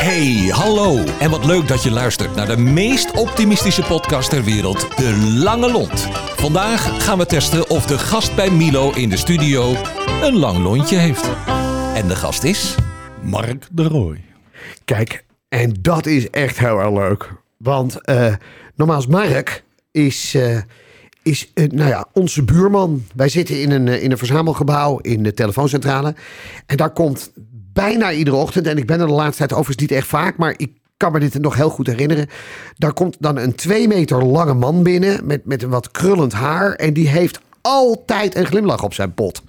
Hey, hallo. En wat leuk dat je luistert naar de meest optimistische podcast ter wereld, De Lange Lont. Vandaag gaan we testen of de gast bij Milo in de studio een lang lontje heeft. En de gast is... Mark de Rooij. Kijk, en dat is echt heel erg leuk. Want eh nogmaals, Mark is, eh, is eh, nou ja, onze buurman. Wij zitten in een, in een verzamelgebouw in de telefooncentrale. En daar komt bijna iedere ochtend, en ik ben er de laatste tijd overigens niet echt vaak, maar ik kan me dit nog heel goed herinneren. Daar komt dan een twee meter lange man binnen met, met een wat krullend haar. En die heeft altijd een glimlach op zijn pot.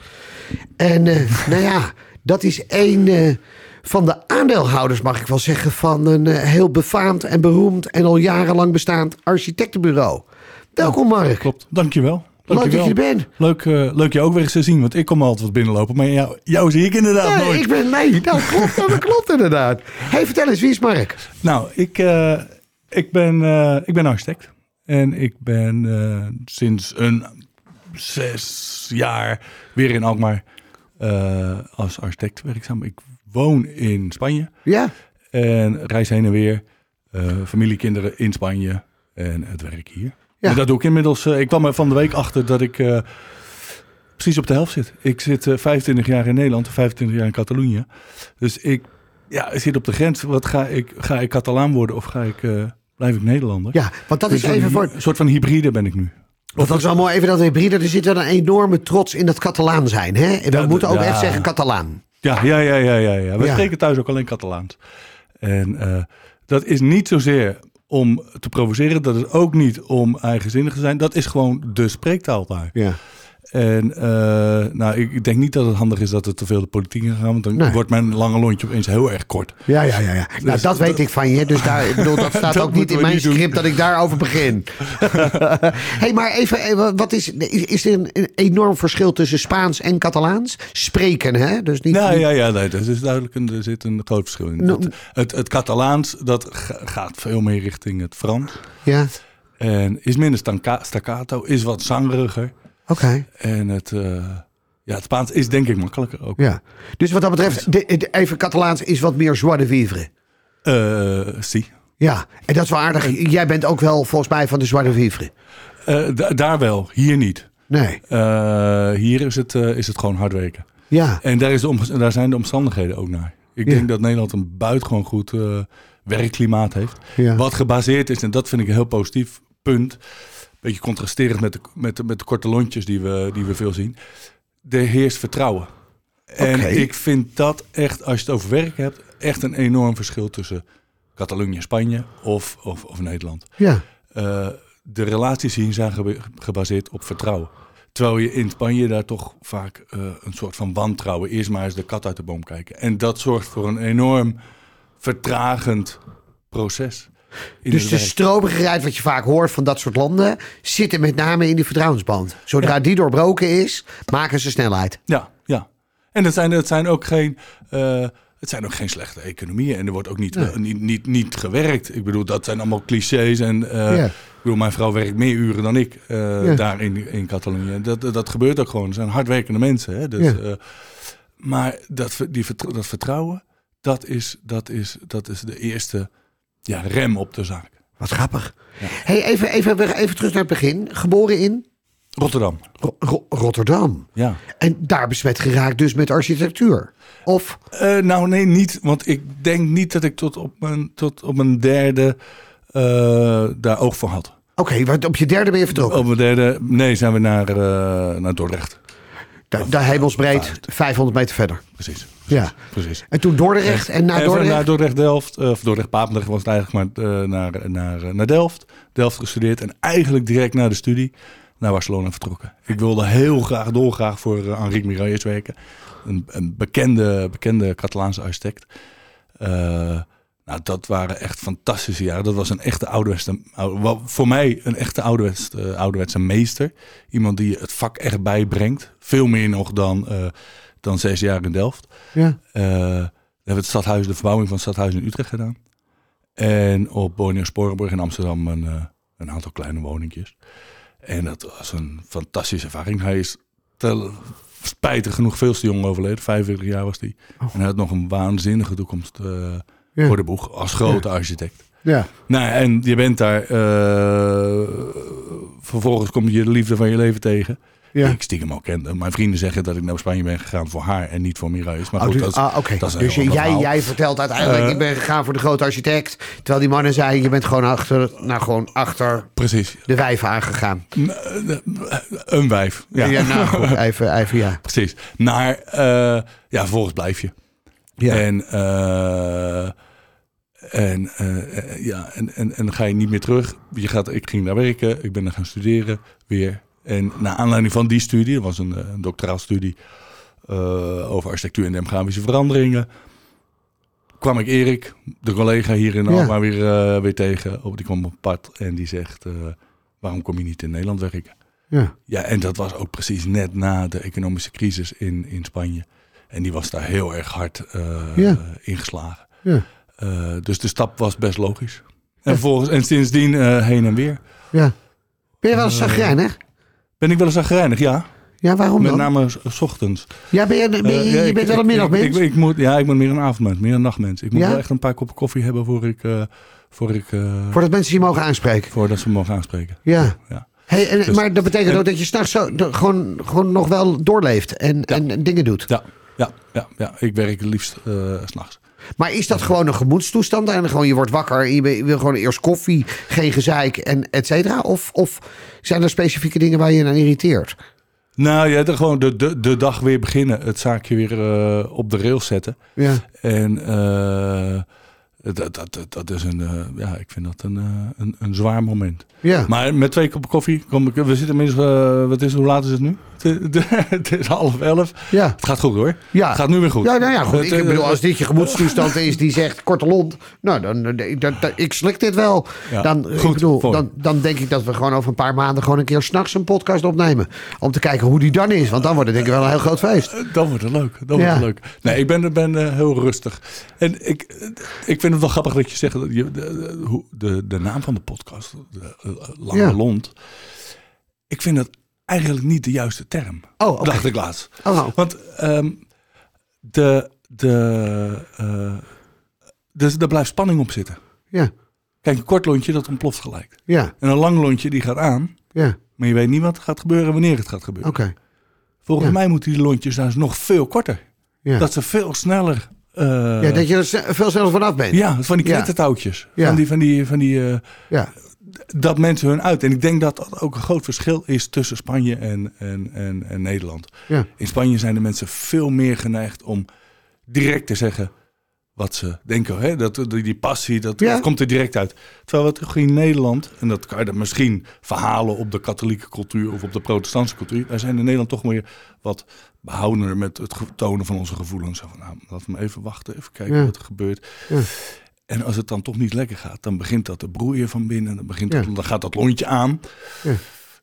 En eh, nou ja, dat is een eh, van de aandeelhouders, mag ik wel zeggen, van een eh, heel befaamd en beroemd en al jarenlang bestaand architectenbureau. Welkom, Mark. Klopt, dankjewel. Leuk dat je er bent. Leuk, eh, leuk je ook weer eens te zien, want ik kom altijd wat binnenlopen. Maar jou, jou zie ik inderdaad Nee, nooit. ik ben nee, dat klopt, dat klopt inderdaad. hey, vertel eens, wie is Mark? Nou, ik, eh, ik, ben, eh, ik ben architect. En ik ben sinds een zes jaar weer in Alkmaar als architect werkzaam. Ik woon in Spanje Ja, en reis heen en weer. familiekinderen in Spanje en het werk hier. Dat doe ik inmiddels. eh, ik kwam er van de week achter dat ik eh, precies op de helft zit. Ik zit eh, 25 jaar in Nederland, 25 jaar in Catalonië. Dus ik ja, ik zit op de grens. Wat ga ik? Ga ik Catalaan worden of ga ik, eh, blijf ik Nederlander? ja want dat is Dus even een, voor... een soort van hybride ben ik nu. Want dat is wel mooi, even dat hybride. Er zit wel een enorme trots in dat Catalaan zijn. Hè? En we Ja, moeten ook ja. echt zeggen Catalaan. Ja, ja, ja, ja, ja. ja. We Ja. spreken thuis ook alleen Catalaans. En eh, dat is niet zozeer om te provoceren. Dat is ook niet om eigenzinnig te zijn. Dat is gewoon de spreektaal daar. Ja. En eh, nou, ik denk niet dat het handig is dat er te veel de politiek in gaat. Want dan Nee. wordt mijn lange lontje opeens heel erg kort. Ja, ja, ja. ja. Nou, dat weet ik van je. Dus daar, ik bedoel, dat staat Dat ook niet in mijn niet doen. script dat ik daarover begin. hey, maar even, even, wat is, is er een, enorm verschil tussen Spaans en Catalaans? Spreken, hè? Dus niet, Nou ja, ja nee, dat is duidelijk. Een, er zit een groot verschil in. Het, het, het Catalaans dat ga- gaat veel meer richting het Frans. ja. En is minder staccato, is wat zangeriger. Oké. En het, eh, ja, het Spaans is denk ik makkelijker ook. Ja. Dus wat dat betreft, de, de- even Catalaans is wat meer joie de vivre. Eh, si. Ja, en dat is wel aardig. Jij bent ook wel volgens mij van de de vivre. Eh, da- daar wel, hier niet. Nee. Hier is het, is het gewoon hard werken. Ja. En daar, is de daar zijn de omstandigheden ook naar. Ik Ja. denk dat Nederland een buitengewoon goed werkklimaat heeft. Ja. Wat gebaseerd is, en dat vind ik een heel positief punt. Beetje contrasterend met de, met de, met de korte lontjes die we, die we veel zien. Er heerst vertrouwen. En ik vind dat echt, als je het over werk hebt, echt een enorm verschil tussen Catalonië Spanje of, of, of Nederland. Ja. Eh, de relaties hier zijn gebaseerd op vertrouwen. Terwijl je in Spanje daar toch vaak eh, een soort van wantrouwen... eerst maar eens de kat uit de boom kijken. En dat zorgt voor een enorm vertragend proces. In Dus de werk. stromigheid wat je vaak hoort van dat soort landen... zit er met name in die vertrouwensband. Zodra die doorbroken is, maken ze snelheid. Ja, ja. En het zijn, het zijn ook geen... eh, het zijn ook geen slechte economieën en er wordt ook niet, Nee. niet, niet, niet gewerkt. Ik bedoel, dat zijn allemaal clichés. En eh, Ja. ik bedoel, mijn vrouw werkt meer uren dan ik eh, Ja. daar in, in Catalonië. Dat, dat gebeurt ook gewoon. Er zijn hardwerkende mensen. Hè? Dus, maar dat, die, dat vertrouwen, dat is, dat, is, dat is de eerste ja, rem op de zaak. Wat grappig. Hey, even, even, even terug naar het begin. Geboren in Rotterdam, Ro- Ro- Rotterdam. ja. En daar besmet geraakt dus met architectuur. Of, Eh, nou, nee, niet. Want ik denk niet dat ik tot op mijn, tot op mijn derde eh, daar oog voor had. oké, want op je derde ben je vertrokken. Op mijn derde, nee, zijn we naar, eh, naar Dordrecht. Da- daar hemelsbreed, 500 meter verder. Precies. Ja. Precies. En toen Dordrecht en na Even Dordrecht? naar Dordrecht Delft, eh, of Dordrecht Papendrecht was het eigenlijk, maar eh, naar, naar, eh, naar Delft. Delft gestudeerd en eigenlijk direct na de studie naar Barcelona vertrokken. Ik wilde heel graag, dolgraag voor uh, Enrique Miralles werken. Een, een bekende, bekende Catalaanse architect. Nou, dat waren echt fantastische jaren. Dat was een echte ouderwetse, voor mij een echte ouderwetse, eh, ouderwetse meester. Iemand die het vak echt bijbrengt. Veel meer nog dan, eh, dan zes jaar in Delft. Ja. Eh, we hebben het stadhuis, de verbouwing van het stadhuis in Utrecht gedaan. En op Borneo Sporenburg in Amsterdam een, een aantal kleine woningjes. En dat was een fantastische ervaring. Hij is spijtig genoeg veel te jong overleden. 45 jaar was hij. En hij had nog een waanzinnige toekomst Ja. voor de boeg als grote architect. Ja. Nou, en je bent daar. eh, vervolgens kom je de liefde van je leven tegen. Ja. Die ik stiekem al kende. Mijn vrienden zeggen dat ik naar Spanje ben gegaan voor haar en niet voor Mireille. Maar Oh, goed, dus, dat is, ah, oké. dat is dus jij, jij vertelt uiteindelijk, Eh, ik ben gegaan voor de grote architect. Terwijl die mannen zeiden, je bent gewoon achter, nou, gewoon achter Precies. de wijf aangegaan. Een wijf. Ja, Ja, nou goed, even, even ja. precies. Naar, eh, ja, vervolgens blijf je. Ja. En, eh, en, eh, eh, ja, en, en, en dan ga je niet meer terug. Je gaat, ik ging daar werken, ik ben daar gaan studeren weer. En naar aanleiding van die studie, dat was een, een doctoraalstudie over architectuur en demografische veranderingen, kwam ik Erik, de collega hier in Ja. Alkmaar, weer, weer tegen. Op, die kwam op pad en die zegt, waarom kom je niet in Nederland werken? ja. Ja, en dat was ook precies net na de economische crisis in, in Spanje. En die was daar heel erg hard eh, Ja. ingeslagen. Ja. Eh, dus de stap was best logisch. En, volgens, en sindsdien eh, heen en weer. ja. Ben je wel eens zagrijnig? Ben ik wel eens zagrijnig, ja. Ja, waarom Met dan? name s- ochtends. Ja, ben je, ben je, ja, je ik- bent wel een middagmens? Ik, ik, ik moet, ja, ik ben meer een avondmens, meer een nachtmens. Ik moet Ja? wel echt een paar koppen koffie hebben voor ik, voor ik, Voordat mensen je mogen aanspreken. voordat ze me mogen aanspreken. Ja. Ja. Hey, en, Dus- maar dat betekent en- ook dat je s'nachts gewoon, gewoon nog wel doorleeft en, en dingen doet. Ja, ja, ja, ja. ik werk het liefst eh, s s'nachts. Maar is dat gewoon een gemoedstoestand? En gewoon je wordt wakker en je, wil gewoon eerst koffie, geen gezeik en et cetera? Of, of zijn er specifieke dingen waar je je aan irriteert? Nou ja, de, gewoon de, de, de dag weer beginnen. Het zaakje weer eh, op de rails zetten. Ja. En eh, dat, dat, dat, is een, eh, ja, ik vind dat een, eh, een, een zwaar moment. Ja. Maar met twee koppen koffie kom ik, we zitten minstens, eh, wat is, hoe laat is het nu? Het, het is half elf. Ja. Het gaat goed hoor. Ja. Het gaat nu weer goed. Ja, nou ja, goed. Het, Ik eh, bedoel, als dit je gemoedstoestand is die zegt korte lont, nou, dan, dan, dan- dan- ik slik dit wel. Ja, Dan, ik goed, bedoel, dan, dan denk ik dat we gewoon over een paar maanden gewoon een keer s'nachts een podcast opnemen. Om te kijken hoe die dan is, want dan wordt het denk ik wel een heel groot feest. Dan wordt het leuk. Dan Ja. wordt het leuk. Nee, ik ben, ben eh, heel rustig. En ik, eh, ik vind het wel grappig dat je zegt dat je, de, de, naam van de podcast, de, eh, Lange Ja. Lont. Ik vind dat eigenlijk niet de juiste term. Oh. Dacht ik laatst. Oh, nou. Want ehm, de, de, eh, dus daar blijft spanning op zitten. Ja, Kijk, een kort lontje dat ontploft gelijk. ja, En een lang lontje die gaat aan. ja. Maar je weet niet wat er gaat gebeuren en wanneer het gaat gebeuren. Oké. Volgens Ja. mij moeten die lontjes daar nog veel korter. Ja. Dat ze veel sneller. eh, ja, dat je er veel sneller vanaf bent. ja, van die knettertouwtjes. Ja. Van die, van die, van die, eh, Ja. Dat mensen hun uit. En ik denk dat dat ook een groot verschil is tussen Spanje en, en, en, en Nederland. Ja. In Spanje zijn de mensen veel meer geneigd om direct te zeggen wat ze denken. Hè? Dat, die, die passie, dat, Ja. dat komt er direct uit. Terwijl we toch in Nederland, en dat kan je dan misschien verhalen op de katholieke cultuur of op de protestantse cultuur. Wij zijn in Nederland toch meer wat behoudender met het tonen van onze gevoelens. Zo van, nou, laten we even wachten, even kijken Ja. wat er gebeurt. En als het dan toch niet lekker gaat, dan begint dat te broeien van binnen. Dan, begint Ja. dat, dan gaat dat lontje aan. Ja.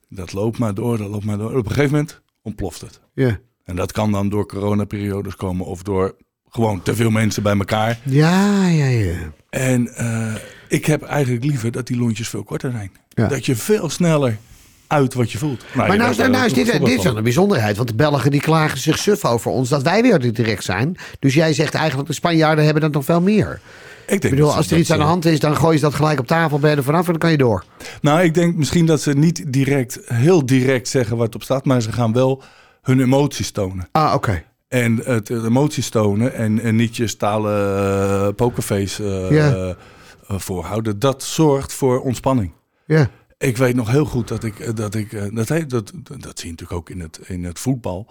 Dat loopt maar door, dat loopt maar door. Op een gegeven moment ontploft het. Ja. En dat kan dan door coronaperiodes komen of door gewoon te veel mensen bij elkaar. Ja, ja, ja. En eh, ik heb eigenlijk liever dat die lontjes veel korter zijn. Ja. Dat je veel sneller uit wat je voelt. Maar je nou, is- daar nou is dit, dit is wel een bijzonderheid. Want de Belgen die klagen zich suf over ons dat wij weer direct zijn. Dus jij zegt eigenlijk de Spanjaarden hebben dat nog veel meer. Ik, denk Ik bedoel, als er iets aan de eh, hand is, dan gooi je dat gelijk op tafel, ben je er vanaf en dan kan je door. Nou, ik denk misschien dat ze niet direct, heel direct zeggen wat op staat. Maar ze gaan wel hun emoties tonen. Ah, oké. En het emoties tonen en, en niet je stalen eh, pokerface eh, voorhouden. Dat zorgt voor ontspanning. Ja, Ik weet nog heel goed dat ik, dat ik dat, dat, dat zie je natuurlijk ook in het, in het voetbal.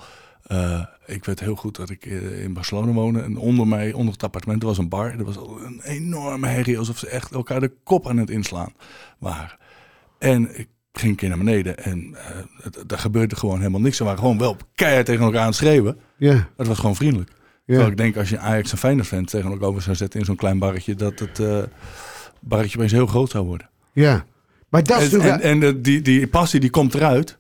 Eh, ik weet heel goed dat ik eh, in Barcelona woonde en onder mij, onder het appartement, was een bar. Er was een enorme herrie, alsof ze echt elkaar de kop aan het inslaan waren. En ik ging een keer naar beneden en het- er gebeurde gewoon helemaal niks. Ze waren gewoon wel keihard tegen elkaar aan het schreeuwen. ja, het was gewoon vriendelijk. ja. Ik denk, als je Ajax en Feyenoord fans tegen elkaar zou zetten in zo'n klein barretje, dat het barretje opeens heel groot zou worden. ja. Maar dat is En, natuurlijk... en, en die, die passie die komt eruit.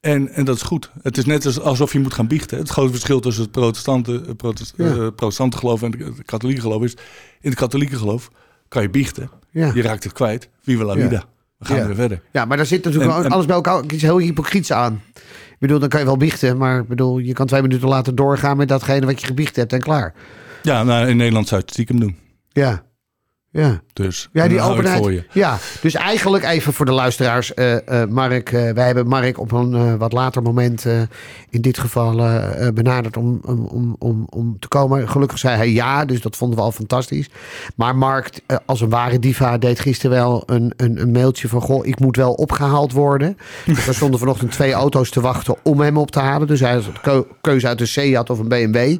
En, en dat is goed. Het is net als, alsof je moet gaan biechten. Het grote verschil tussen het protestante, eh, protest, Ja. eh, protestante geloof en het katholieke geloof is... in het katholieke geloof kan je biechten. ja. Je raakt het kwijt. Viva la vida. We gaan weer verder. ja, maar daar zit natuurlijk En- ook en- alles bij elkaar ook iets heel hypocriets aan. Ik bedoel, dan kan je wel biechten, maar ik bedoel, je kan twee minuten later doorgaan met datgene wat je gebiecht hebt en klaar. Ja, nou, in Nederland zou je het stiekem doen. Ja. Ja. Dus Ja, die ik openheid. Ja, dus eigenlijk even voor de luisteraars. eh, eh, Mark, eh, wij hebben Mark op een wat later moment in dit geval benaderd om, om, om, om, om te komen. Gelukkig zei hij ja, dus dat vonden we al fantastisch. Maar Mark, als een ware diva, deed gisteren wel een, een, een mailtje van... Goh, ik moet wel opgehaald worden. Dus er stonden vanochtend twee auto's te wachten om hem op te halen. Dus hij had keuze uit een Seat of een BMW.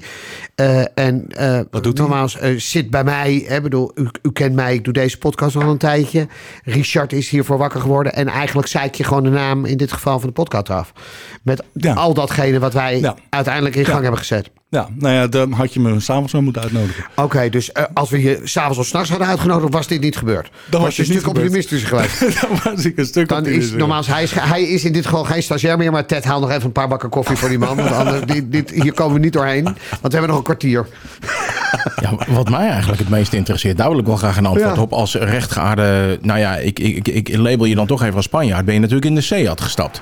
En Wat doet eh, zit bij mij. Hè, bedoel, u, u kent mij, ik doe deze podcast al een tijdje. Richard is hiervoor wakker geworden. En eigenlijk zei ik je gewoon de naam, in dit geval van de podcast af. Met Ja. al datgene wat wij Ja. uiteindelijk in gang hebben gezet. Ja, nou ja, dan had je me s'avonds wel moeten uitnodigen. Oké, dus eh, als we je s'avonds of s'nachts hadden uitgenodigd, was dit niet gebeurd. Dan was je een stuk optimistischer geweest. dan was ik een stuk Dan is, normaal, hij, is, hij is in dit geval geen stagiair meer, maar Ted haal nog even een paar bakken koffie voor die man. Want anders, dit, dit, hier komen we niet doorheen, want we hebben nog een kwartier. Ja, wat mij eigenlijk het meest interesseert, daar wil ik wel graag een antwoord Ja. op. Als rechtgeaarde, nou ja, ik, ik, ik, ik label je dan toch even als Spanjaard. Ben je natuurlijk in de Seat gestapt.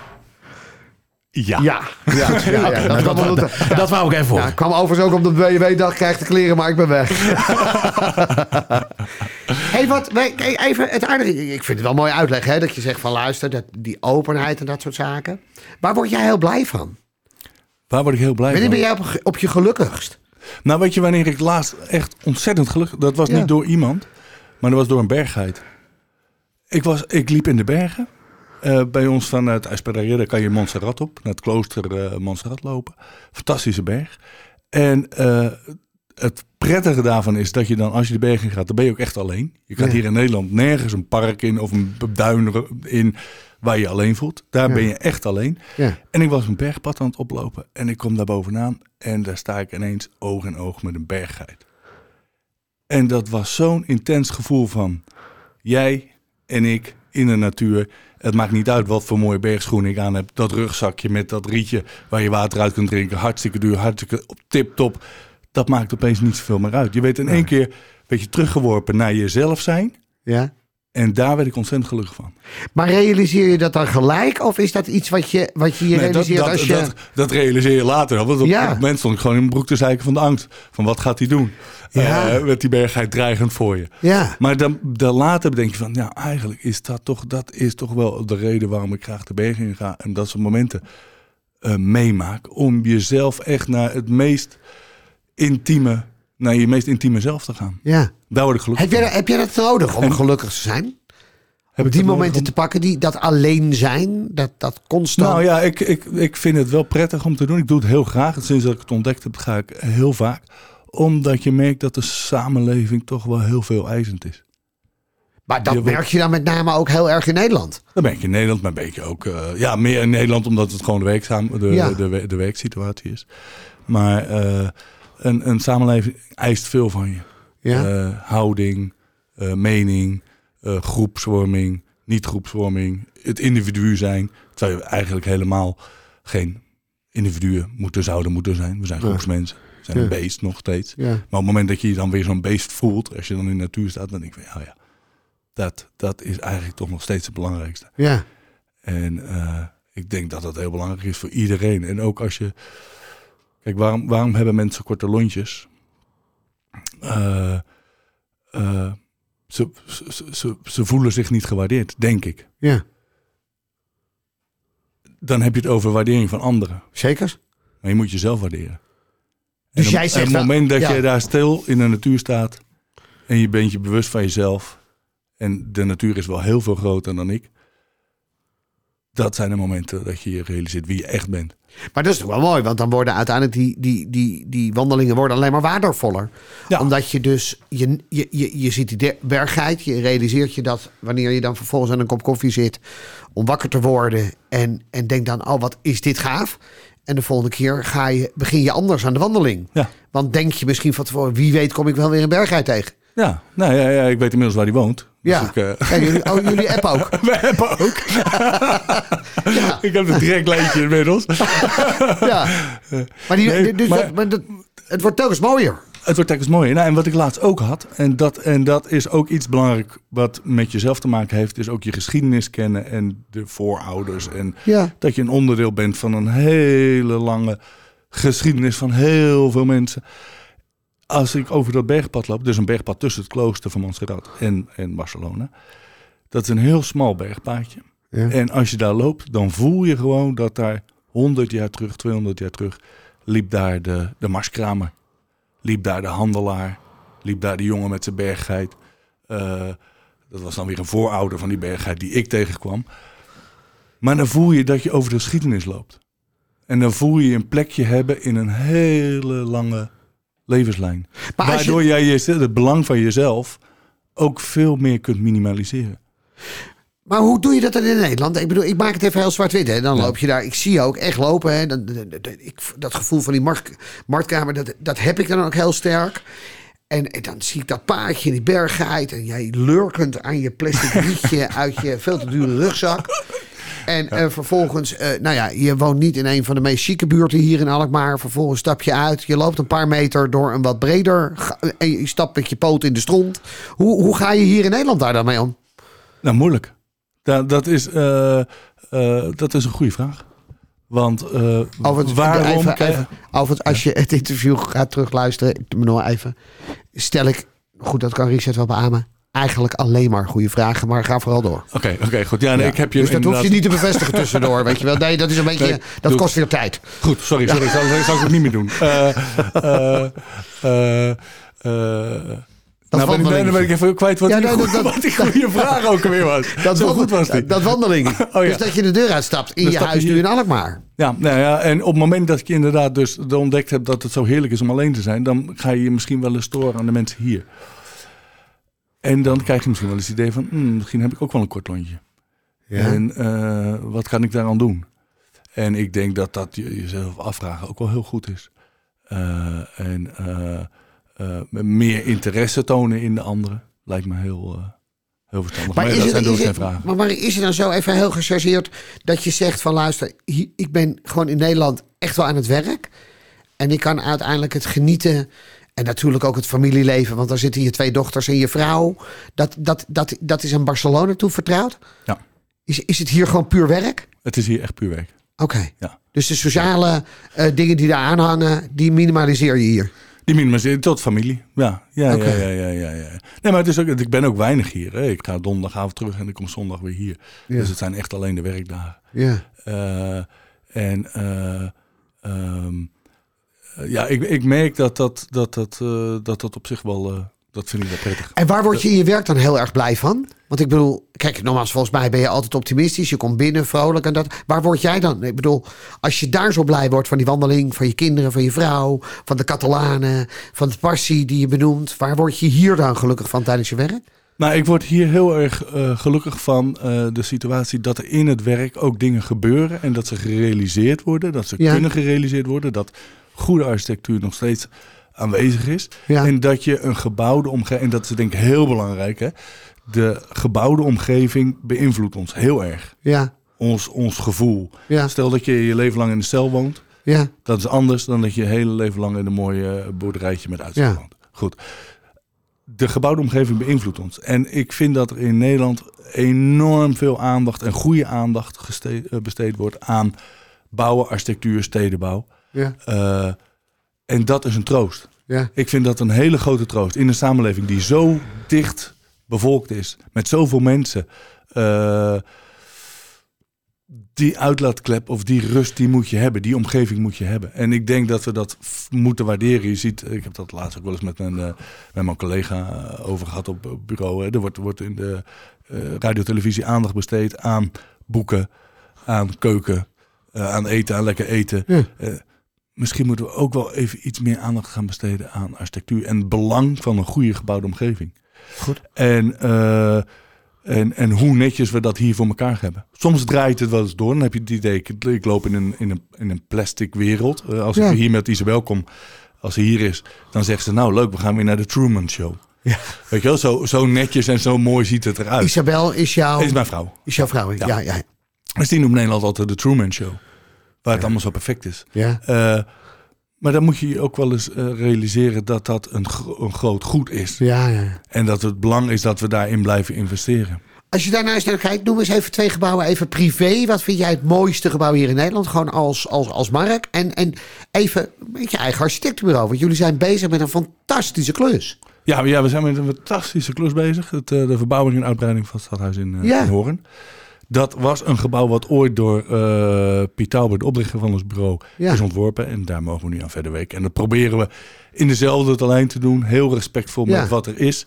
Ja. Ja, ja, ja, ja. Nou, dat, dat, dat wou ik even Ja, horen. ik kwam overigens ook op de BMW-dag, krijg de kleren, maar ik ben weg. hey, wat, even het aardige. Ik vind het wel mooi uitleg, hè, dat je zegt van luister, dat, die openheid en dat soort zaken. Waar word jij heel blij van? Waar word ik heel blij Wanneer van? ben jij op, op je gelukkigst? Nou, weet je wanneer ik laatst echt ontzettend gelukkig... Dat was Ja. niet door iemand, maar dat was door een berggeit. Ik, was, ik liep in de bergen. Eh, bij ons vanuit Espadrille kan je Montserrat op. Naar het klooster eh, Montserrat lopen. Fantastische berg. En eh, het prettige daarvan is dat je dan, als je de berg in gaat, dan ben je ook echt alleen. Je gaat Ja. hier in Nederland nergens een park in of een duin in waar je je alleen voelt. Daar Ja. ben je echt alleen. Ja. En ik was een bergpad aan het oplopen en ik kom daar bovenaan en daar sta ik ineens oog in oog met een berggeit. En dat was zo'n intens gevoel van jij en ik in de natuur. Het maakt niet uit wat voor mooie bergschoenen ik aan heb. Dat rugzakje met dat rietje waar je water uit kunt drinken. Hartstikke duur, hartstikke op tip-top. Dat maakt opeens niet zoveel meer uit. Je weet in één keer een beetje teruggeworpen naar jezelf zijn. Ja. En daar werd ik ontzettend gelukkig van. Maar realiseer je dat dan gelijk? Of is dat iets wat je, wat je, je Nee, dat, realiseert dat, als je... dat, dat realiseer je later. Want op, Ja. moment stond ik gewoon in mijn broek te zeiken van de angst. Van wat gaat hij doen? Ja. Eh, met die bergheid dreigend voor je. ja. Maar dan, dan later bedenk je van, ja, eigenlijk is dat toch, dat is toch wel de reden waarom ik graag de bergen in ga. En dat soort momenten eh, meemaak. Om jezelf echt naar het meest intieme, naar je meest intieme zelf te gaan. ja. Daar word ik gelukkig Heb, dat- heb dat nodig om gelukkig te zijn? Die momenten te pakken, die, dat alleen zijn, dat, dat constant... Nou ja, ik, ik, ik vind het wel prettig om te doen. Ik doe het heel graag. Sinds dat ik het ontdekt heb, ga ik heel vaak. Omdat je merkt dat de samenleving toch wel heel veel eisend is. maar dat je wordt- merk je dan met name ook heel erg in Nederland. Dan ben ik in Nederland, maar ben je ook... eh, ja, meer in Nederland omdat het gewoon de, werkzaam, de, Ja. de, de, de werksituatie is. Maar eh, een, een samenleving eist veel van je. Ja. Eh, houding, eh, mening, eh, groepsvorming, niet groepsvorming, het individu zijn. Terwijl we eigenlijk helemaal geen individuen moeten, zouden moeten zijn. We zijn groepsmensen. We zijn Ja. een beest nog steeds. ja. Maar op het moment dat je je dan weer zo'n beest voelt, als je dan in de natuur staat, dan denk ik van ja, ja dat, dat is eigenlijk toch nog steeds het belangrijkste. Ja. En ik denk dat dat heel belangrijk is voor iedereen. En ook als je. Kijk, waarom, waarom hebben mensen korte lontjes? Eh, eh, ze, ze, ze, ze voelen zich niet gewaardeerd, denk ik. ja. Dan heb je het over waardering van anderen. Zeker? Maar je moet jezelf waarderen. Dus en jij zegt op het moment dat ja. je daar stil in de natuur staat en je bent je bewust van jezelf en de natuur is wel heel veel groter dan ik, dat zijn de momenten dat je je realiseert wie je echt bent. Maar dat is toch wel mooi, want dan worden uiteindelijk die, die, die, die wandelingen worden alleen maar waardevoller. Ja. Omdat je dus, je, je, je, je ziet die bergheid, je realiseert je dat wanneer je dan vervolgens aan een kop koffie zit, om wakker te worden en, en denk dan, oh wat is dit gaaf. En de volgende keer ga je, begin je anders aan de wandeling. Ja. Want denk je misschien van tevoren, wie weet kom ik wel weer een bergheid tegen. Ja, nou ja, ja ik weet inmiddels waar hij woont. Dus Ja, ik, eh, jullie, oh, jullie app ook. we hebben ook. Ja. ik heb een direct lijntje inmiddels. Ja. Maar, die, Nee, dus maar- dat, maar dat, het wordt telkens mooier. Het wordt telkens mooier. Nou, en wat ik laatst ook had, en dat, en dat is ook iets belangrijk wat met jezelf te maken heeft, is ook je geschiedenis kennen en de voorouders. En Ja. dat je een onderdeel bent van een hele lange geschiedenis van heel veel mensen. Als ik over dat bergpad loop, dus een bergpad tussen het klooster van Montserrat en, en Barcelona. Dat is een heel smal bergpaadje. Ja. En als je daar loopt, dan voel je gewoon dat daar 100 jaar terug, 200 jaar terug, liep daar de, de marskramer. Liep daar de handelaar. Liep daar de jongen met zijn berggeit. Eh, dat was dan weer een voorouder van die berggeit die ik tegenkwam. Maar dan voel je dat je over de geschiedenis loopt. En dan voel je een plekje hebben in een hele lange levenslijn. Maar als je- Waardoor jij je, het belang van jezelf ook veel meer kunt minimaliseren. Maar hoe doe je dat dan in Nederland? Ik bedoel, ik maak het even heel zwart-wit. hè. Dan loop je daar. Ik zie je ook echt lopen. Hè. Dat, dat, dat- ik, dat gevoel van die markt, marktkamer, dat, dat heb ik dan ook heel sterk. En, en dan zie ik dat paardje in die berggeit. En jij lurkend aan je plastic rietje uit je veel te dure rugzak. En eh, vervolgens, eh, nou ja, je woont niet in een van de meest chique buurten hier in Alkmaar. Vervolgens stap je uit. Je loopt een paar meter door een wat breder. En je stapt met je poot in de stront. Hoe, hoe ga je hier in Nederland daar dan mee om? Nou, moeilijk. Dat, dat, is, eh, dat is een goede vraag. Want eh, Overigens, waarom... even, als je het interview gaat terugluisteren, ik nog even, stel ik, goed, dat kan Richard wel beamen, eigenlijk alleen maar goede vragen, maar ga vooral door. Oké, oké, goed. Ja, nee, ik heb je dus dat hoef je niet te bevestigen tussendoor, weet je wel. Nee, dat is een beetje, Nee, dat kost weer tijd. Goed, sorry, sorry. Zal, zal ik het niet meer doen. Eh, eh, eh, eh, nou, ben ik, dan ben ik even kwijt wat, Ja, die, nee, goeie- dat- dat- wat die goede vraag ook weer was. Zo wandel- goed was die. Dat wandeling. ja. Dus dat je de deur uitstapt in Dan je stap je huis nu in Alkmaar. Ja, nou ja, en op het moment dat je inderdaad dus ontdekt hebt dat het zo heerlijk is om alleen te zijn, dan ga je je misschien wel eens storen aan de mensen hier. En dan krijg je misschien wel eens het idee van, hmm, misschien heb ik ook wel een kort lontje. En eh, wat kan ik daaraan doen? En ik denk dat dat je jezelf afvragen ook wel heel goed is. Eh, en eh, meer interesse tonen in de anderen lijkt me heel, heel verstandig. Maar, is dat het- zijn vragen. Maar, maar is het dan zo even heel gechargeerd dat je zegt van luister, ik ben gewoon in Nederland echt wel aan het werk. En ik kan uiteindelijk het genieten. En natuurlijk ook het familieleven, want daar zitten je twee dochters en je vrouw. Dat, dat, dat, dat is aan Barcelona toevertrouwd. Ja, Is, is het hier gewoon puur werk? het is hier echt puur werk. Oké. Ja. Dus de sociale eh, dingen die daar aan hangen, die minimaliseer je hier. Die minimaliseren tot familie. Ja, ja, ja, ja, ja, ja, ja. Nee, maar het is ook, ik ben ook weinig hier. Hè. Ik ga donderdagavond terug en ik kom zondag weer hier. Ja. Dus het zijn echt alleen de werkdagen. Ja. Eh, en eh, ehm, eh, ja, ik, ik merk dat dat, dat, dat, eh, dat, dat op zich wel, eh, dat vind ik wel prettig. En waar word je in je werk dan heel erg blij van? Want ik bedoel, kijk, nogmaals, volgens mij ben je altijd optimistisch. Je komt binnen, vrolijk en dat. Waar word jij dan? Ik bedoel, als je daar zo blij wordt van die wandeling, van je kinderen, van je vrouw, van de Catalanen, van de passie die je benoemt. Waar word je hier dan gelukkig van tijdens je werk? Nou, ik word hier heel erg eh, gelukkig van eh, de situatie dat er in het werk ook dingen gebeuren en dat ze gerealiseerd worden, dat ze Ja. kunnen gerealiseerd worden, dat goede architectuur nog steeds aanwezig is Ja. en dat je een gebouwde omgeving, en dat is denk ik heel belangrijk, hè, de gebouwde omgeving beïnvloedt ons heel erg. Ja, Ons, ons gevoel. ja, Stel dat je je leven lang in een cel woont, ja. dat is anders dan dat je je hele leven lang in een mooie boerderijtje met uitzicht Ja. woont. Goed. De gebouwde omgeving beïnvloedt ons. En ik vind dat er in Nederland enorm veel aandacht en goede aandacht eh, besteed wordt aan bouwen, architectuur, stedenbouw. Ja, Eh, en dat is een troost. ja, Ik vind dat een hele grote troost in een samenleving die zo dicht bevolkt is, met zoveel mensen. Eh, die uitlaatklep of die rust, die moet je hebben. Die omgeving moet je hebben. En ik denk dat we dat moeten waarderen. Je ziet, ik heb dat laatst ook wel eens met mijn, eh, met mijn collega over gehad op, op bureau. Hè. Er wordt, wordt in de eh radio-televisie aandacht besteed aan boeken, aan keuken, aan eten, aan lekker eten. Ja. Misschien moeten we ook wel even iets meer aandacht gaan besteden aan architectuur en het belang van een goede gebouwde omgeving. Goed. En, eh, en, en hoe netjes we dat hier voor elkaar hebben. Soms draait het wel eens door. Dan heb je het idee, ik, ik loop in een, in een, in een plastic wereld. Eh, als Ja. ik hier met Isabel kom, als ze hier is, dan zegt ze, nou leuk, we gaan weer naar de Truman Show. Ja. Weet je wel, zo, zo netjes en zo mooi ziet het eruit. Isabel is jouw, is mijn vrouw. is jouw vrouw. Ja, ja, ja. Dus die noemt Nederland altijd de Truman Show. Waar het allemaal zo perfect is. ja. Eh, maar dan moet je je ook wel eens eh, realiseren dat dat een, gro- een groot goed is. ja, ja. En dat het belang is dat we daarin blijven investeren. Als je daarnaast naar kijkt, noem eens even twee gebouwen even privé. Wat vind jij het mooiste gebouw hier in Nederland? Gewoon als, als, als Mark. En, en even met je eigen architectenbureau. Want jullie zijn bezig met een fantastische klus. Ja, ja, we zijn met een fantastische klus bezig. Het, eh, de verbouwing en uitbreiding van het stadhuis in, Ja. in Hoorn. Dat was een gebouw wat ooit door eh Piet Tauber, de oprichter van ons bureau, Ja. is ontworpen. En daar mogen we nu aan verder werken. En dat proberen we in dezelfde lijn te doen. Heel respectvol Ja. met wat er is.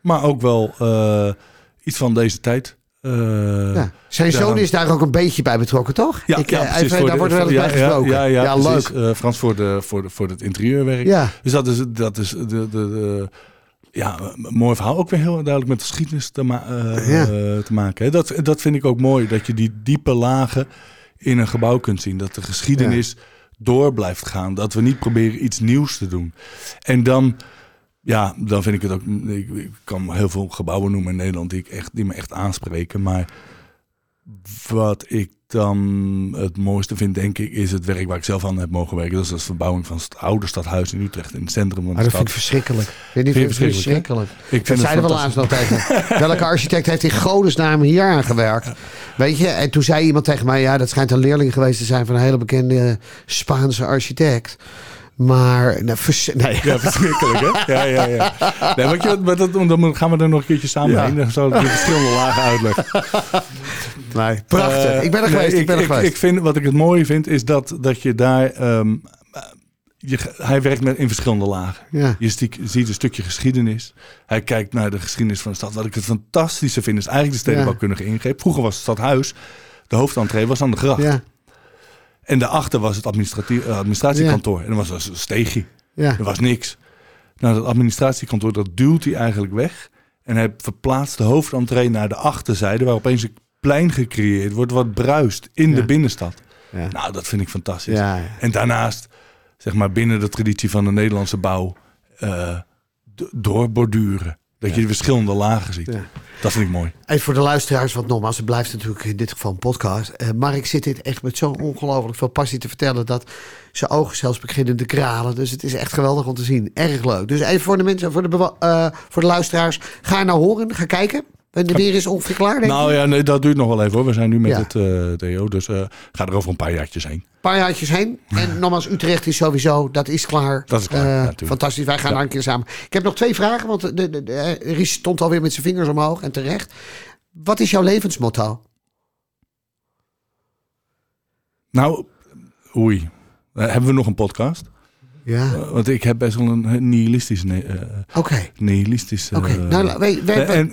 Maar ook wel eh, iets van deze tijd. Eh, Ja. Zijn zoon is daar ook een beetje bij betrokken, toch? Ja, Ik, ja, precies, daar de- wordt wel eens bij ja, gesproken. Ja, ja, leuk. Frans voor, de, voor, de, voor het interieurwerk. Ja. Dus dat is, dat is de, de, de, ja, een mooi verhaal. Ook weer heel duidelijk met de geschiedenis te, ma- eh, Ja. eh, te maken. hè. Dat, dat vind ik ook mooi. Dat je die diepe lagen in een gebouw kunt zien. Dat de geschiedenis door blijft gaan. Dat we niet proberen iets nieuws te doen. En dan, ja, dan vind ik het ook... Ik, ik kan heel veel gebouwen noemen in Nederland die, ik echt, die me echt aanspreken. Maar wat ik dan het mooiste vind, denk ik, is het werk waar ik zelf aan heb mogen werken. Dat is de verbouwing van het oude stadhuis in Utrecht, in het centrum van de Maar dat vind stad. ik verschrikkelijk. Vind je Vind niet verschrikkelijk? Ik vind Dat het zeiden we laatst nog tegen. Welke architect heeft in godesnaam hier aan gewerkt? Weet je, en toen zei iemand tegen mij... ja, dat schijnt een leerling geweest te zijn van een hele bekende Spaanse architect. Maar, nou, vers- nee. Ja, verschrikkelijk, hè? Ja, ja, ja. Nee, maar, je, maar dat, dan gaan we er nog een keertje samen Ja. heen. Dan zal ik de verschillende lagen uitleggen. nee. Prachtig. Eh, ik ben er nee, geweest, ik ben er ik, geweest. Ik vind, wat ik het mooie vind, is dat, dat je daar... ehm, je, hij werkt met, in verschillende lagen. ja. Je stiek- ziet een stukje geschiedenis. Hij kijkt naar de geschiedenis van de stad. Wat ik het fantastische vind, is eigenlijk de stedenbouwkundige ingreep. Vroeger was het stadhuis, de hoofdentree was aan de gracht. Ja, En daarachter was het eh, administratiekantoor. En er was een steegje. ja. Er was niks. Nou, dat administratiekantoor, dat duwt hij eigenlijk weg. En hij verplaatst de hoofdentree naar de achterzijde... waar opeens een plein gecreëerd wordt wat bruist in Ja. de binnenstad. Ja. Nou, dat vind ik fantastisch. Ja. En daarnaast, zeg maar, binnen de traditie van de Nederlandse bouw... d- doorborduren. Dat je de verschillende lagen ziet. Dat vind ik mooi. Even voor de luisteraars, want nogmaals, het blijft natuurlijk in dit geval een podcast. Eh Mark zit dit echt met zo'n ongelooflijk veel passie te vertellen dat zijn ogen zelfs beginnen te kralen. Dus het is echt geweldig om te zien. Erg leuk. Dus even voor de mensen, voor de, eh, voor de luisteraars, ga naar horen, ga kijken. En de weer is ongeveer klaar, denk ik. Nou ja, nee, dat duurt nog wel even hoor. We zijn nu met Ja. het DO, dus eh ga er over een paar jaartjes heen. Een paar jaartjes heen. En nogmaals, Utrecht is sowieso, dat is klaar. Dat is klaar, Eh, fantastisch, wij gaan Ja. een keer samen. Ik heb nog twee vragen, want de, de, de, Ries stond alweer met zijn vingers omhoog en terecht. Wat is jouw levensmotto? Nou, oei. Hebben we nog een podcast? Ja, want ik heb best wel een nihilistisch... oké. nihilistische... Oké, nou, en,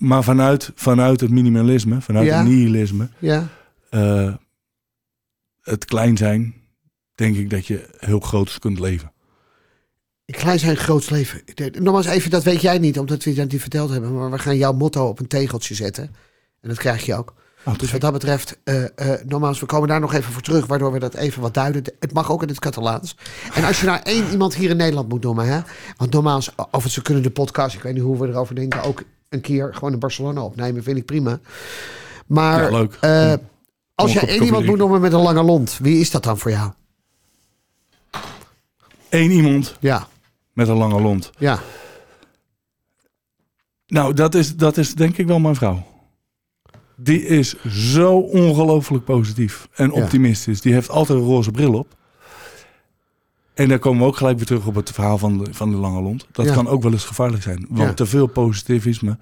maar vanuit, vanuit het minimalisme, vanuit Ja. het nihilisme... ja. eh, het klein zijn, denk ik dat je heel groots kunt leven. Klein zijn, groots leven. Nogmaals even, dat weet jij niet, omdat we dat niet verteld hebben. Maar we gaan jouw motto op een tegeltje zetten. En dat krijg je ook. Oh, Dus wat dat betreft, eh eh, nogmaals, we komen daar nog even voor terug, waardoor we dat even wat duiden. Het mag ook in het Catalaans. En als je nou één iemand hier in Nederland moet noemen, hè? Want nogmaals, of ze kunnen de podcast, ik weet niet hoe we erover denken, ook een keer gewoon in Barcelona opnemen, vind ik prima. Maar Ja, leuk. eh, Ja. als op, één iemand moet noemen met een lange lont, wie is dat dan voor jou? Eén iemand Ja, met een lange lont. ja, Nou, dat is, dat is denk ik wel mijn vrouw. Die is zo ongelooflijk positief en Ja. optimistisch. Die heeft altijd een roze bril op. En dan komen we ook gelijk weer terug op het verhaal van de, van de lange lont. Dat Ja. kan ook wel eens gevaarlijk zijn. Want Ja. te veel positivisme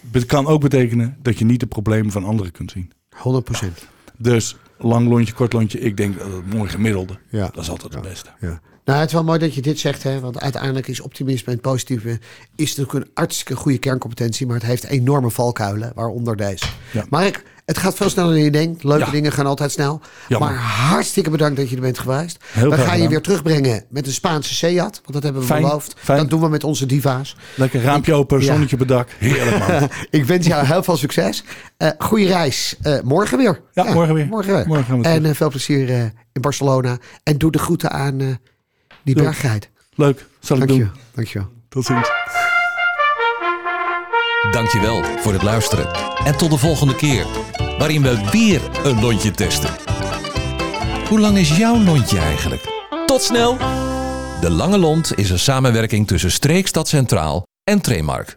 be- kan ook betekenen dat je niet de problemen van anderen kunt zien. 100 procent. Dus lang lontje, kort lontje. Ik denk dat het mooi gemiddelde. Ja. Dat is altijd het beste. Ja. Nou, het is wel mooi dat je dit zegt, hè? want uiteindelijk is optimisme en het positieve is natuurlijk een hartstikke goede kerncompetentie, maar het heeft enorme valkuilen, waaronder deze. Ja. Mark, het gaat veel sneller dan je denkt. Leuke Ja. dingen gaan altijd snel. Jammer. Maar hartstikke bedankt dat je er bent geweest. Heel we gaan je weer terugbrengen met een Spaanse Seat, want dat hebben we Fijn, beloofd. fijn. Dat doen we met onze diva's. Lekker raampje open, Ja. zonnetje op het dak. Heerlijk man. Ik wens jou heel veel succes. Eh goede reis. Eh, morgen weer. Ja, morgen weer. Morgen weer. Morgen gaan we en eh, veel plezier eh, in Barcelona. En doe de groeten aan eh, die berggeit. Leuk, zal ik Dank je. doen. Dankjewel. Tot ziens. Dankjewel voor het luisteren. En tot de volgende keer, waarin we weer een lontje testen. Hoe lang is jouw lontje eigenlijk? Tot snel! De Lange Lont is een samenwerking tussen Streekstad Centraal en Tremark.